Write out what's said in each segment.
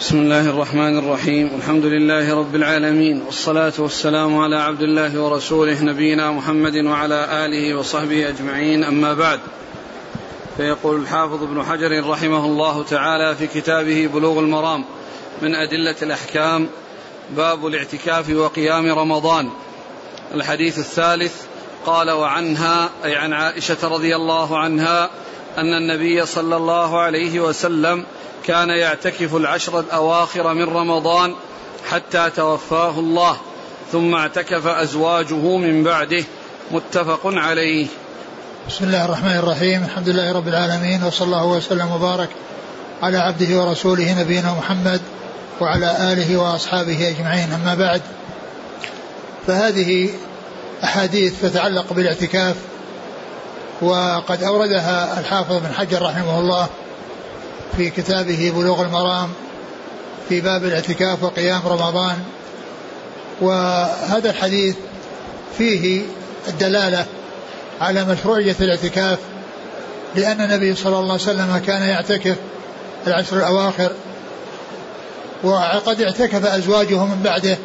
بسم الله الرحمن الرحيم. الحمد لله رب العالمين والصلاة والسلام على عبد الله ورسوله نبينا محمد وعلى آله وصحبه أجمعين. أما بعد فيقول الحافظ ابن حجر رحمه الله تعالى في كتابه بلوغ المرام من أدلة الأحكام باب الاعتكاف وقيام رمضان. الحديث الثالث قال وعنها أي عن عائشة رضي الله عنها أن النبي صلى الله عليه وسلم كان يعتكف العشر الأواخر من رمضان حتى توفاه الله ثم اعتكف أزواجه من بعده متفق عليه. بسم الله الرحمن الرحيم. الحمد لله رب العالمين وصلى الله وسلم وبارك على عبده ورسوله نبينا محمد وعلى آله وأصحابه أجمعين. أما بعد فهذه أحاديث تتعلق بالاعتكاف وقد أوردها الحافظ بن حجر رحمه الله في كتابه بلوغ المرام في باب الاعتكاف وقيام رمضان. وهذا الحديث فيه الدلالة على مشروعية الاعتكاف لأن النبي صلى الله عليه وسلم كان يعتكف العشر الأواخر وقد اعتكف أزواجه من بعده.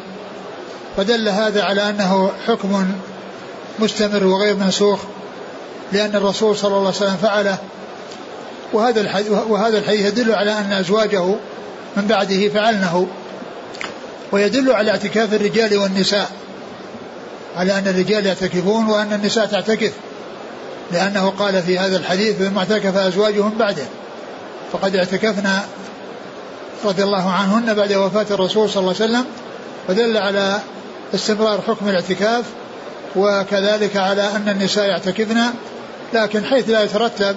فدل هذا على أنه حكم مستمر وغير منسوخ لأن الرسول صلى الله عليه وسلم فعله وهذا وهذا الحديث يدل على أن أزواجه من بعده فعلنه ويدل على اعتكاف الرجال والنساء على أن الرجال يعتكفون وأن النساء تعتكف لأنه قال في هذا الحديث ثم اعتكف أزواجه من بعده فقد اعتكفنا رضي الله عنهن بعد وفاة الرسول صلى الله عليه وسلم ودل على استمرار حكم الاعتكاف وكذلك على أن النساء يعتكفن لكن حيث لا يترتب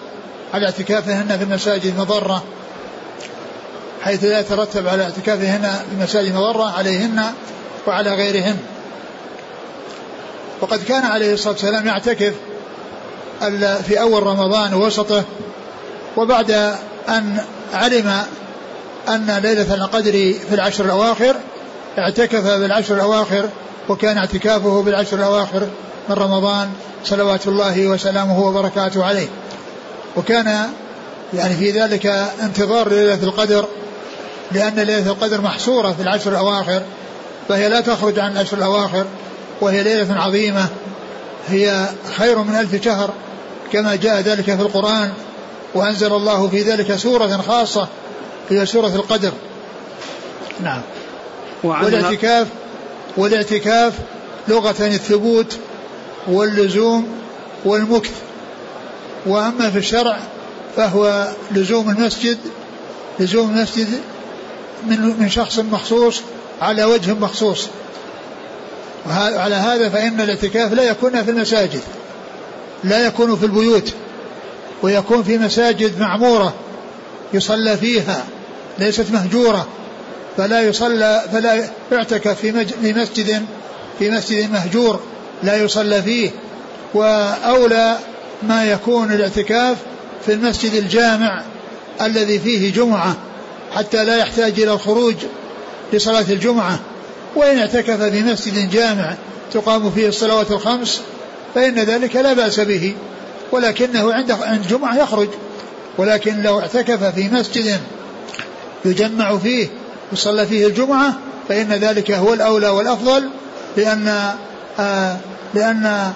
على اعتكافهن في المساجد مضرة حيث لا يترتب على اعتكافهن في المساجد مضرة عليهن وعلى غيرهن. وقد كان عليه الصلاة والسلام يعتكف في أول رمضان ووسطه وبعد أن علم أن ليلة القدر في العشر الأواخر اعتكف بالعشر الأواخر وكان اعتكافه بالعشر الأواخر من رمضان صلوات الله وسلامه وبركاته عليه. وكان يعني في ذلك انتظار ليلة القدر لأن ليلة القدر محصورة في العشر الأواخر فهي لا تخرج عن العشر الأواخر وهي ليلة عظيمة هي خير من ألف شهر كما جاء ذلك في القرآن وأنزل الله في ذلك سورة خاصة هي سورة القدر. نعم. والاعتكاف والاعتكاف لغة الثبوت واللزوم والمكث. وأما في الشرع فهو لزوم المسجد لزوم المسجد من من شخص مخصوص على وجه مخصوص. وعلى هذا فإن الاعتكاف لا يكون في المساجد لا يكون في البيوت ويكون في مساجد معمورة يصلى فيها ليست مهجورة فلا يصلى فلا يعتكف في في مسجد في مسجد مهجور لا يصلى فيه. وأولى ما يكون الاعتكاف في المسجد الجامع الذي فيه جمعة حتى لا يحتاج إلى الخروج لصلاة الجمعة. وإن اعتكف في مسجد جامع تقام فيه الصلوات الخمس فإن ذلك لا بأس به ولكنه عند عند يخرج. ولكن لو اعتكف في مسجد يجمع فيه يصلى فيه الجمعة فإن ذلك هو الأولى والأفضل لأن آه لأن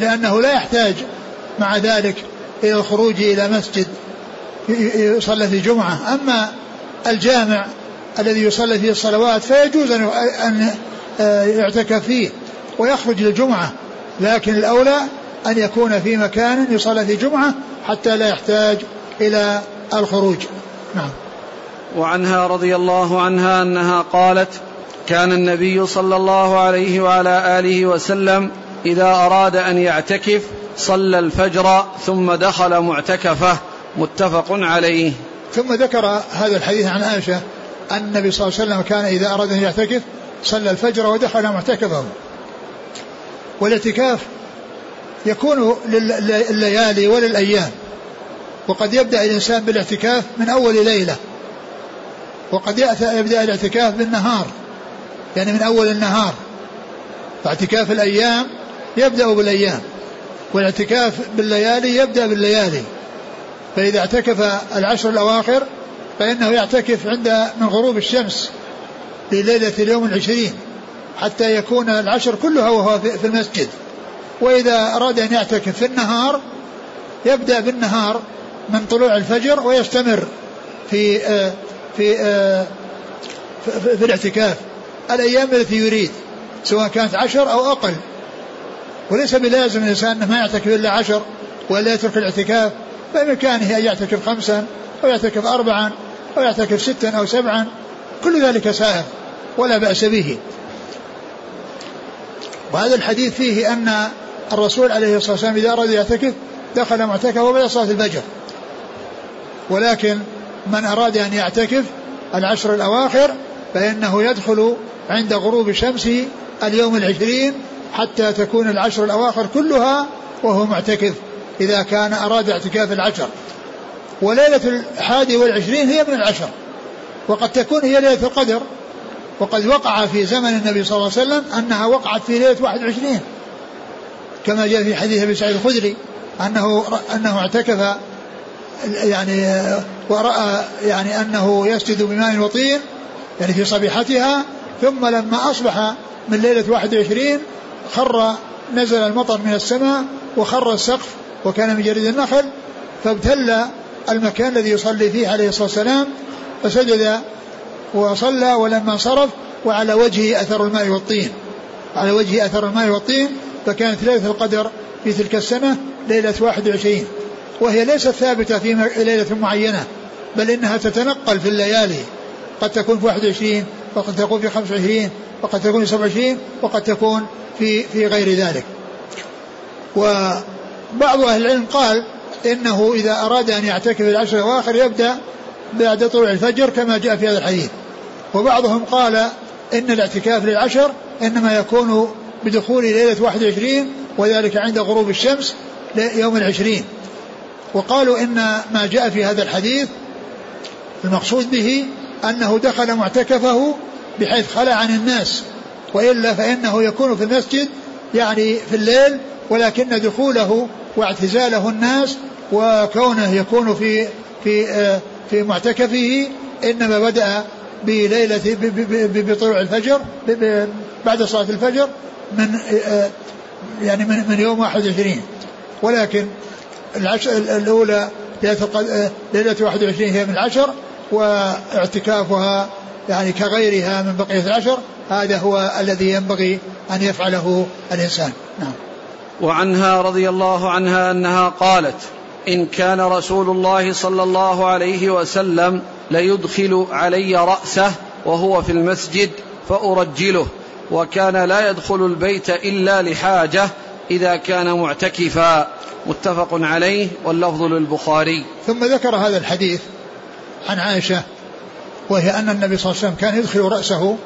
لأنه لا يحتاج مع ذلك إلى الخروج إلى مسجد يصلى في جمعة. أما الجامع الذي يصلي فيه الصلوات فيجوز أن آه، يعتكف فيه ويخرج للجمعة. لكن الأولى أن يكون في مكان يصلى في جمعة حتى لا يحتاج إلى الخروج. نعم. وعنها رضي الله عنها أنها قالت كان النبي صلى الله عليه وعلى آله وسلم إذا أراد أن يعتكف صلى الفجر ثم دخل معتكفة متفق عليه. ثم ذكر هذا الحديث عن عائشة أن النبي صلى الله عليه وسلم كان إذا أراد أن يعتكف صلى الفجر ودخل معتكفه. والاعتكاف يكون لليالي وللأيام. وقد يبدأ الإنسان بالاعتكاف من أول ليلة. وقد يبدأ الاعتكاف بالنهار يعني من أول النهار. فاعتكاف الأيام يبدأ بالأيام والاعتكاف بالليالي يبدأ بالليالي. فإذا اعتكف العشر الأواخر فإنه يعتكف عند من غروب الشمس لليلة اليوم العشرين حتى يكون العشر كلها وهو في المسجد. وإذا أراد أن يعتكف في النهار يبدأ بالنهار من طلوع الفجر ويستمر في آه، في آه، في, في الاعتكاف. الأيام التي يريد سواء كانت عشر أو أقل. وليس بلازم الإنسان أنه ما يعتكف إلا عشر ولا يترك الاعتكاف بإمكانه أن يعتكف خمسا أو يعتكف أربعا أو يعتكف ستا أو سبعا كل ذلك سائر ولا بأس به. وهذا الحديث فيه أن الرسول عليه الصلاة والسلام إذا أراد يعتكف دخل معتكفه وبعد صلاة الفجر. ولكن من أراد أن يعتكف العشر الأواخر فإنه يدخل عند غروب الشمس اليوم العشرين حتى تكون العشر الأواخر كلها وهو معتكف إذا كان أراد اعتكاف العشر. وليلة الحادي والعشرين هي من العشر وقد تكون هي ليلة القدر. وقد وقع في زمن النبي صلى الله عليه وسلم أنها وقعت في ليلة 21 كما جاء في حديث أبي سعيد الخدري أنه أنه اعتكف يعني ورأى يعني أنه يسجد بماء وطين يعني في صبيحتها ثم لما أصبح من ليلة 21 خر نزل المطر من السماء وخر السقف وكان من جريد النخل فابتل المكان الذي يصلي فيه عليه الصلاة والسلام فسجد وصلى ولما انصرف وعلى وجهه أثر الماء والطين. على وجهه أثر الماء والطين فكانت ليلة القدر في تلك السنة ليلة 21 وهي ليست ثابتة في ليلة معينة بل إنها تتنقل في الليالي قد تكون في 21 وقد تكون في 25 وقد تكون في 27 وقد تكون في في غير ذلك. وبعض أهل العلم قال إنه إذا أراد أن يعتكف العشر الأواخر يبدأ بعد طلوع الفجر كما جاء في هذا الحديث. وبعضهم قال إن الاعتكاف للعشر إنما يكون بدخول ليلة 21 وذلك عند غروب الشمس يوم العشرين. وقالوا إن ما جاء في هذا الحديث المقصود به أنه دخل معتكفه بحيث خلى عن الناس وإلا فإنه يكون في المسجد يعني في الليل ولكن دخوله واعتزاله الناس وكونه يكون في في آه، في معتكفه إنما بدأ بليلة بطلوع الفجر بعد صلاة الفجر من آه، يعني من من يوم 21 ولكن العشر الأولى ليلة ليلة 21 هي من العشر واعتكافها يعني كغيرها من بقية العشر هذا هو الذي ينبغي أن يفعله الإنسان. نعم. وعنها رضي الله عنها أنها قالت إن كان رسول الله صلى الله عليه وسلم ليدخل علي رأسه وهو في المسجد فأرجله وكان لا يدخل البيت إلا لحاجة إذا كان معتكفا. متفق عليه واللفظ للبخاري. ثم ذكر هذا الحديث عن عائشة وهي أن النبي صلى الله عليه وسلم كان يدخل رأسه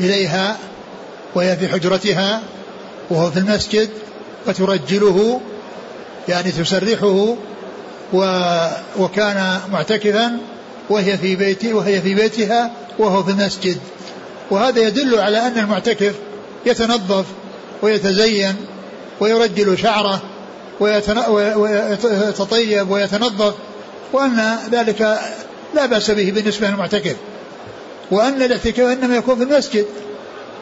إليها وهي في حجرتها وهو في المسجد فترجله يعني تسرحه و وكان معتكفا وهي في بيته وهي في بيتها وهو في المسجد. وهذا يدل على أن المعتكف يتنظف ويتزين ويرجل شعره ويتطيب ويتنظف وأن ذلك لا بأس به بالنسبة للمعتكف. وأن الاعتكاف إنما يكون في المسجد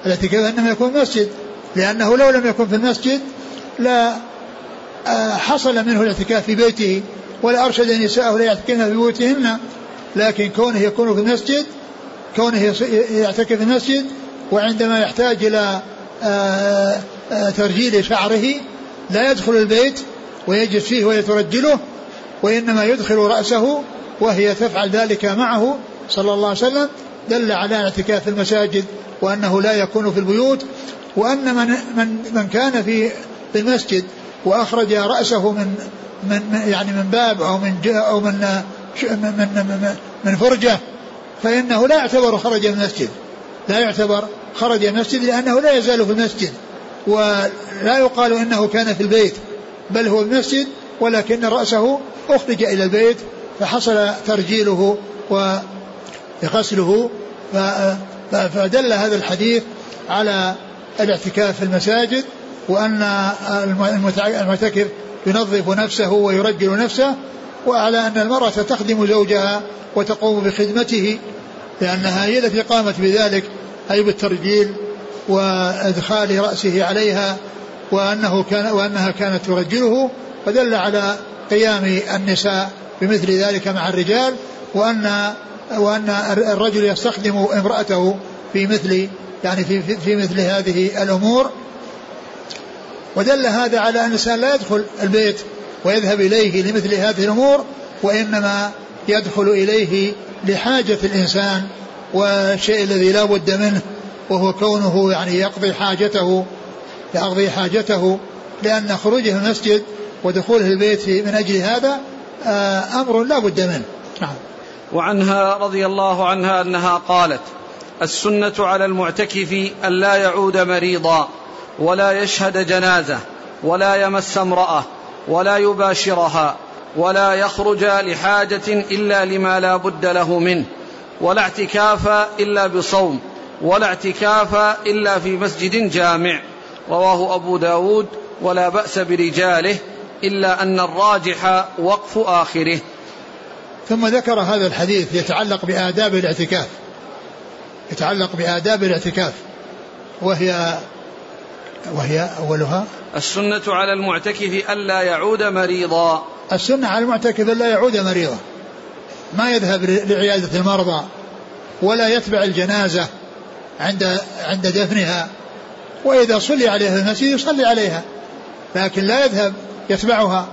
الاعتكاف إنما يكون في المسجد لأنه لو لم يكن في المسجد لا آه، حصل منه الاعتكاف في بيته ولا أرشد نساءه ليعتكفن في بيوتهن. لكن كونه يكون في المسجد كونه يعتكف في المسجد وعندما يحتاج إلى آه، آه، ترجيل شعره لا يدخل البيت ويجلس فيه ويترجله. وإنما يدخل رأسه وهي تفعل ذلك معه صلى الله عليه وسلم دل على اعتكاف المساجد وأنه لا يكون في البيوت وأن من, من, من كان في المسجد وأخرج رأسه من من يعني من باب أو من أو من من من, من فرجة فإنه لا يعتبر خرج من المسجد لا يعتبر خرج من المسجد لأنه لا يزال في المسجد ولا يقال إنه كان في البيت بل هو المسجد ولكن رأسه أخرج إلى البيت فحصل ترجيله وغسله. فدل هذا الحديث على الاعتكاف في المساجد وأن المعتكف ينظف نفسه ويرجل نفسه وعلى أن المرأة تخدم زوجها وتقوم بخدمته لأنها هي التي قامت بذلك أي بالترجيل وإدخال رأسه عليها وأنه كان وأنها كانت ترجله. فدل على قيام النساء بمثل ذلك مع الرجال وأن وأن الرجل يستخدم امرأته في مثل يعني في, في, في مثل هذه الأمور. ودل هذا على أن الإنسان لا يدخل البيت ويذهب إليه لمثل هذه الأمور وإنما يدخل إليه لحاجة الإنسان والشيء الذي لا بد منه وهو كونه يعني يقضي حاجته يقضي حاجته لأن خروجه من المسجد ودخوله البيت من أجل هذا آه، أمر لا بد منه. نعم. وعنها رضي الله عنها أنها قالت السنة على المعتكف أن لا يعود مريضا ولا يشهد جنازة ولا يمس امرأة ولا يباشرها ولا يخرج لحاجة إلا لما لا بد له منه ولا اعتكاف إلا بصوم ولا اعتكاف إلا في مسجد جامع رواه أبو داود ولا بأس برجاله إلا أن الراجح وقف آخره. ثم ذكر هذا الحديث يتعلق بآداب الاعتكاف. يتعلق بآداب الاعتكاف. وهي وهي أولها؟ السنة على المعتكف ألا يعود مريضا. السنة على المعتكف ألا يعود مريضا. ما يذهب لعيادة المرضى ولا يتبع الجنازة عند عند دفنها. وإذا صلي عليها في المسجد يصلي عليها لكن لا يذهب يتبعها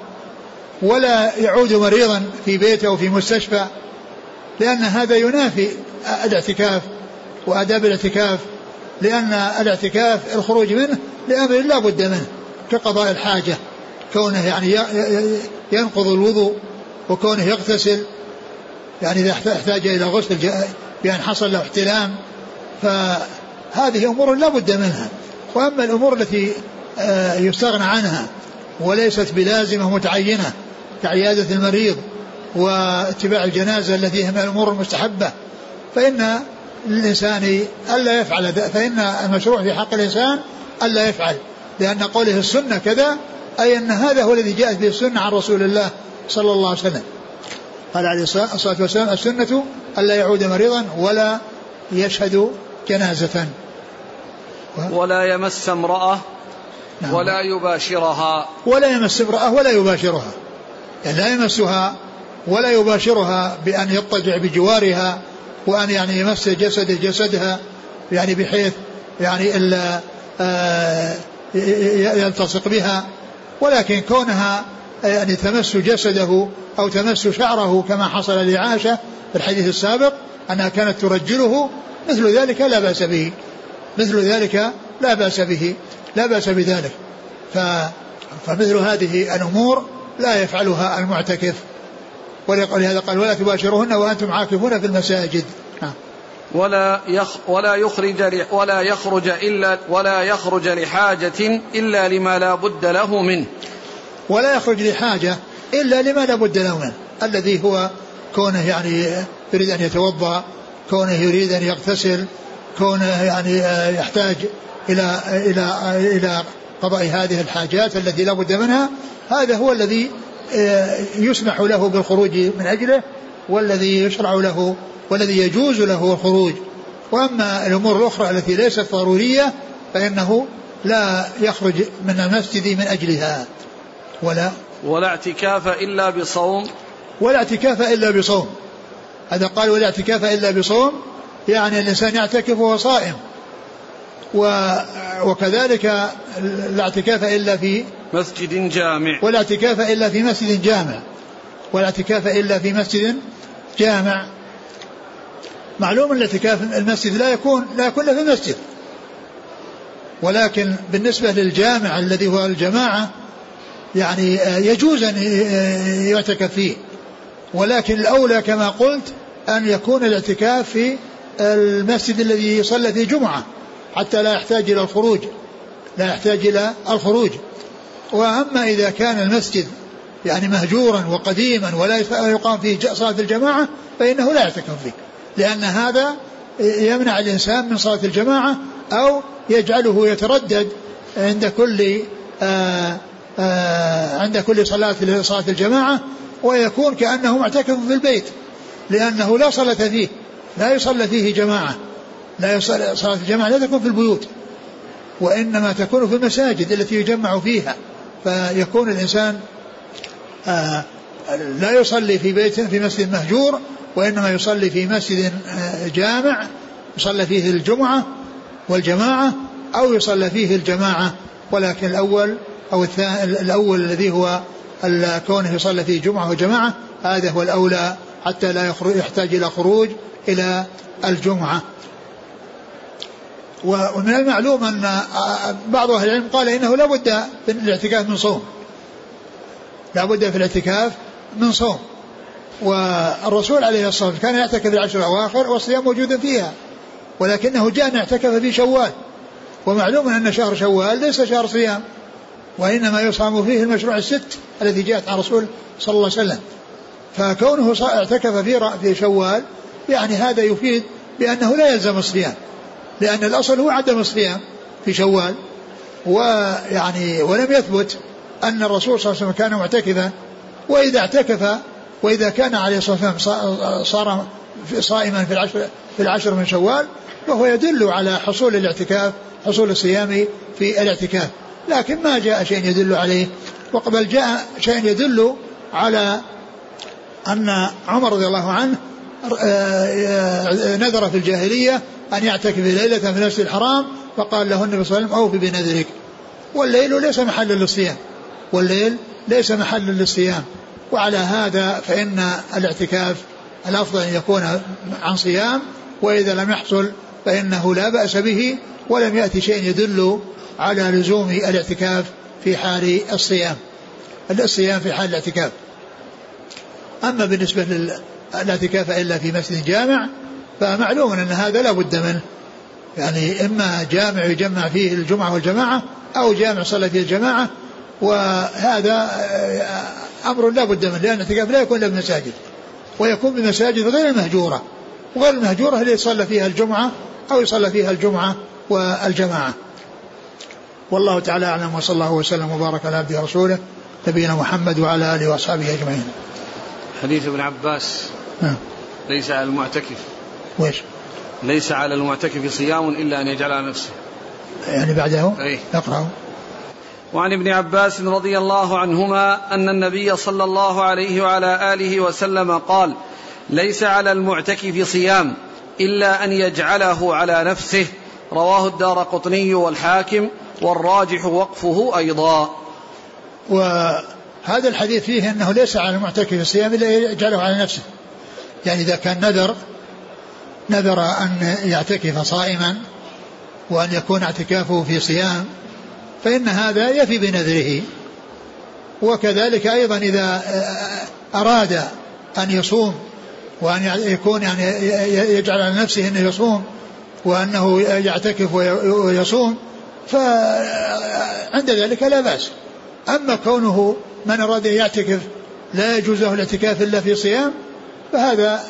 ولا يعود مريضا في بيته أو في مستشفى لأن هذا ينافي الاعتكاف وآداب الاعتكاف لأن الاعتكاف الخروج منه لأمر لا بد منه كقضاء الحاجة كونه يعني ينقض الوضوء وكونه يغتسل يعني إذا احتاج إلى غسل بأن حصل له احتلام فهذه أمور لا بد منها. وأما الأمور التي آه، يستغنى عنها وليست بلازمة متعينة كعيادة المريض واتباع الجنازة التي هي من الأمور المستحبة. فإن للإنسان ألا يفعل فإن المشروع في حق الإنسان ألا يفعل. لأن قوله السنة كذا أي أن هذا هو الذي جاءت به السنة عن رسول الله صلى الله عليه وسلم. قال عليه الصلاة والسلام السنة ألا يعود مريضا ولا يشهد جنازة. ولا يمس امرأة نعم. ولا يباشرها. ولا يمس امرأة ولا يباشرها. يعني لا يمسها ولا يباشرها بأن يضطجع بجوارها وأن يعني يمس جسد جسدها يعني بحيث يعني إلا آه، يلتصق بها. ولكن كونها يعني تمس جسده أو تمس شعره كما حصل لعائشة في الحديث السابق أنها كانت ترجله مثل ذلك لا بأس به مثل ذلك لا بأس به. لا بأس بذلك ف فمثل هذه الأمور لا يفعلها المعتكف ولهذا قال ولا تباشرهن وأنتم عاكفون في المساجد نعم. ولا يخ ولا يخرج ولا يخرج إلا ولا يخرج لحاجة إلا لما لا بد له منه. ولا يخرج لحاجة إلا لما لا بد له منه، الذي هو كونه يعني يريد أن يتوضأ، كونه يريد أن يغتسل، كونه يعني يحتاج إلى إلى إلى قضاء هذه الحاجات التي لا بد منها، هذا هو الذي يسمح له بالخروج من أجله والذي يشرع له والذي يجوز له الخروج. وأما الأمور الأخرى التي ليست ضرورية فإنه لا يخرج من المسجد من أجلها. ولا ولا اعتكاف إلا بصوم. ولا اعتكاف إلا بصوم. هذا قال ولا اعتكاف إلا بصوم يعني الإنسان يعتكف وهو صائم. وكذلك لا اعتكاف إلا في مسجد جامع. ولا اعتكاف إلا في مسجد جامع. ولا اعتكاف إلا في مسجد جامع. معلوم الاعتكاف المسجد لا يكون لا يكون في المسجد. ولكن بالنسبة للجامع الذي هو الجماعة يعني يجوز أن يعتكف فيه. ولكن الأولى كما قلت أن يكون الاعتكاف في المسجد الذي يصلى فيه جمعة. حتى لا يحتاج إلى الخروج. لا يحتاج إلى الخروج. وأما إذا كان المسجد يعني مهجورا وقديما ولا يقام فيه صلاة الجماعة فإنه لا يعتكف فيه. لأن هذا يمنع الإنسان من صلاة الجماعة أو يجعله يتردد عند كل آآ آه، آآ آه، عند كل صلاة صلاة الجماعة ويكون كأنه معتكف في البيت لأنه لا صلاة فيه لا يصلى فيه جماعة. لا يصلى صلاة الجماعة لا تكون في البيوت وإنما تكون في المساجد التي يجمع فيها فيكون الإنسان آه لا يصلي في بيت في مسجد مهجور وإنما يصلي في مسجد آه جامع يصلى فيه الجمعة والجماعة أو يصلى فيه الجماعة ولكن الأول أو الأول الذي هو كونه يصلى فيه جمعة وجماعة هذا هو الأولى حتى لا يحتاج إلى خروج إلى الجمعة. ومن المعلوم أن بعض أهل العلم قال إنه لا بد في الاعتكاف من صوم. لا بد في الاعتكاف من صوم. والرسول عليه الصلاة والسلام كان يعتكف العشر الأواخر والصيام موجود فيها ولكنه جاء اعتكف في شوال. ومعلوم أن شهر شوال ليس شهر صيام وإنما يصام فيه المشروع الست الذي جاءت عن رسول صلى الله عليه وسلم. فكونه اعتكف في في شوال يعني هذا يفيد بأنه لا يلزم الصيام. لأن الأصل هو عدم الصيام في شوال ويعني ولم يثبت أن الرسول صلى الله عليه وسلم كان معتكفا وإذا اعتكف وإذا كان عليه الصلاة والسلام صار صائما في العشر في العشر من شوال فهو يدل على حصول الاعتكاف حصول الصيام في الاعتكاف. لكن ما جاء شيء يدل عليه وقبل جاء شيء يدل على أن عمر رضي الله عنه نذر في الجاهلية أن يعتكف ليلة في نفس الحرام فقال له النبي صلى الله عليه وسلم أوفي بنذرك. والليل ليس محلا للصيام. والليل ليس محلا للصيام. وعلى هذا فإن الاعتكاف الأفضل أن يكون عن صيام وإذا لم يحصل فإنه لا بأس به ولم يأتي شيء يدل على لزوم الاعتكاف في حال الصيام. الصيام في حال الاعتكاف. أما بالنسبة للاعتكاف إلا في مسجد جامع فمعلوم أن هذا لا بد منه. يعني إما جامع يجمع فيه الجمعة والجماعة أو جامع صلى فيه الجماعة وهذا أمر لا بد منه لأن الاعتكاف لا يكون إلا بمساجد ويكون بمساجد غير المهجورة وغير المهجورة اللي يصلى فيها الجمعة أو يصلى فيها الجمعة والجماعة. والله تعالى أعلم وصلى الله وسلم وبارك على عبده ورسوله نبينا محمد وعلى آله وأصحابه أجمعين. حديث ابن عباس نعم. ليس على المعتكف. ويش؟ ليس على المعتكف صيام إلا أن يجعل على نفسه. يعني بعده؟ أي. اقرأه. وعن ابن عباس رضي الله عنهما أن النبي صلى الله عليه وعلى آله وسلم قال ليس على المعتكف صيام إلا أن يجعله على نفسه. رواه الدار قطني والحاكم والراجح وقفه أيضا. وهذا الحديث فيه أنه ليس على المعتكف الصيام إلا يجعله على نفسه. يعني إذا كان نذر نذر أن يعتكف صائما وأن يكون اعتكافه في صيام فإن هذا يفي بنذره. وكذلك أيضا إذا أراد أن يصوم وأن يكون يعني يجعل على نفسه أنه يصوم وأنه يعتكف ويصوم فعند ذلك لا بأس. أما كونه من أراد أن يعتكف لا يجوز له الاعتكاف إلا في صيام فهذا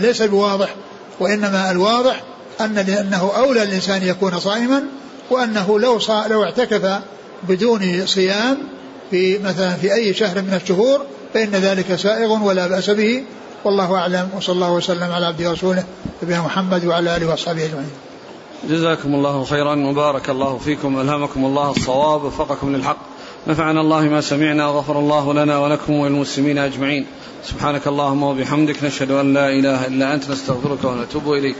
ليس بواضح وإنما الواضح أن أنه أولى الإنسان يكون صائما وأنه لو لو اعتكف بدون صيام في مثلا في أي شهر من الشهور فإن ذلك سائغ ولا بأس به. والله أعلم وصلى الله وسلم على عبده ورسوله نبينا محمد وعلى آله وأصحابه أجمعين. جزاكم الله خيرا وبارك الله فيكم ألهمكم الله الصواب وفقكم للحق. نفعنا الله ما سمعنا وغفر الله لنا ولكم وللمسلمين أجمعين. سبحانك اللهم وبحمدك نشهد أن لا إله إلا أنت نستغفرك ونتوب إليك.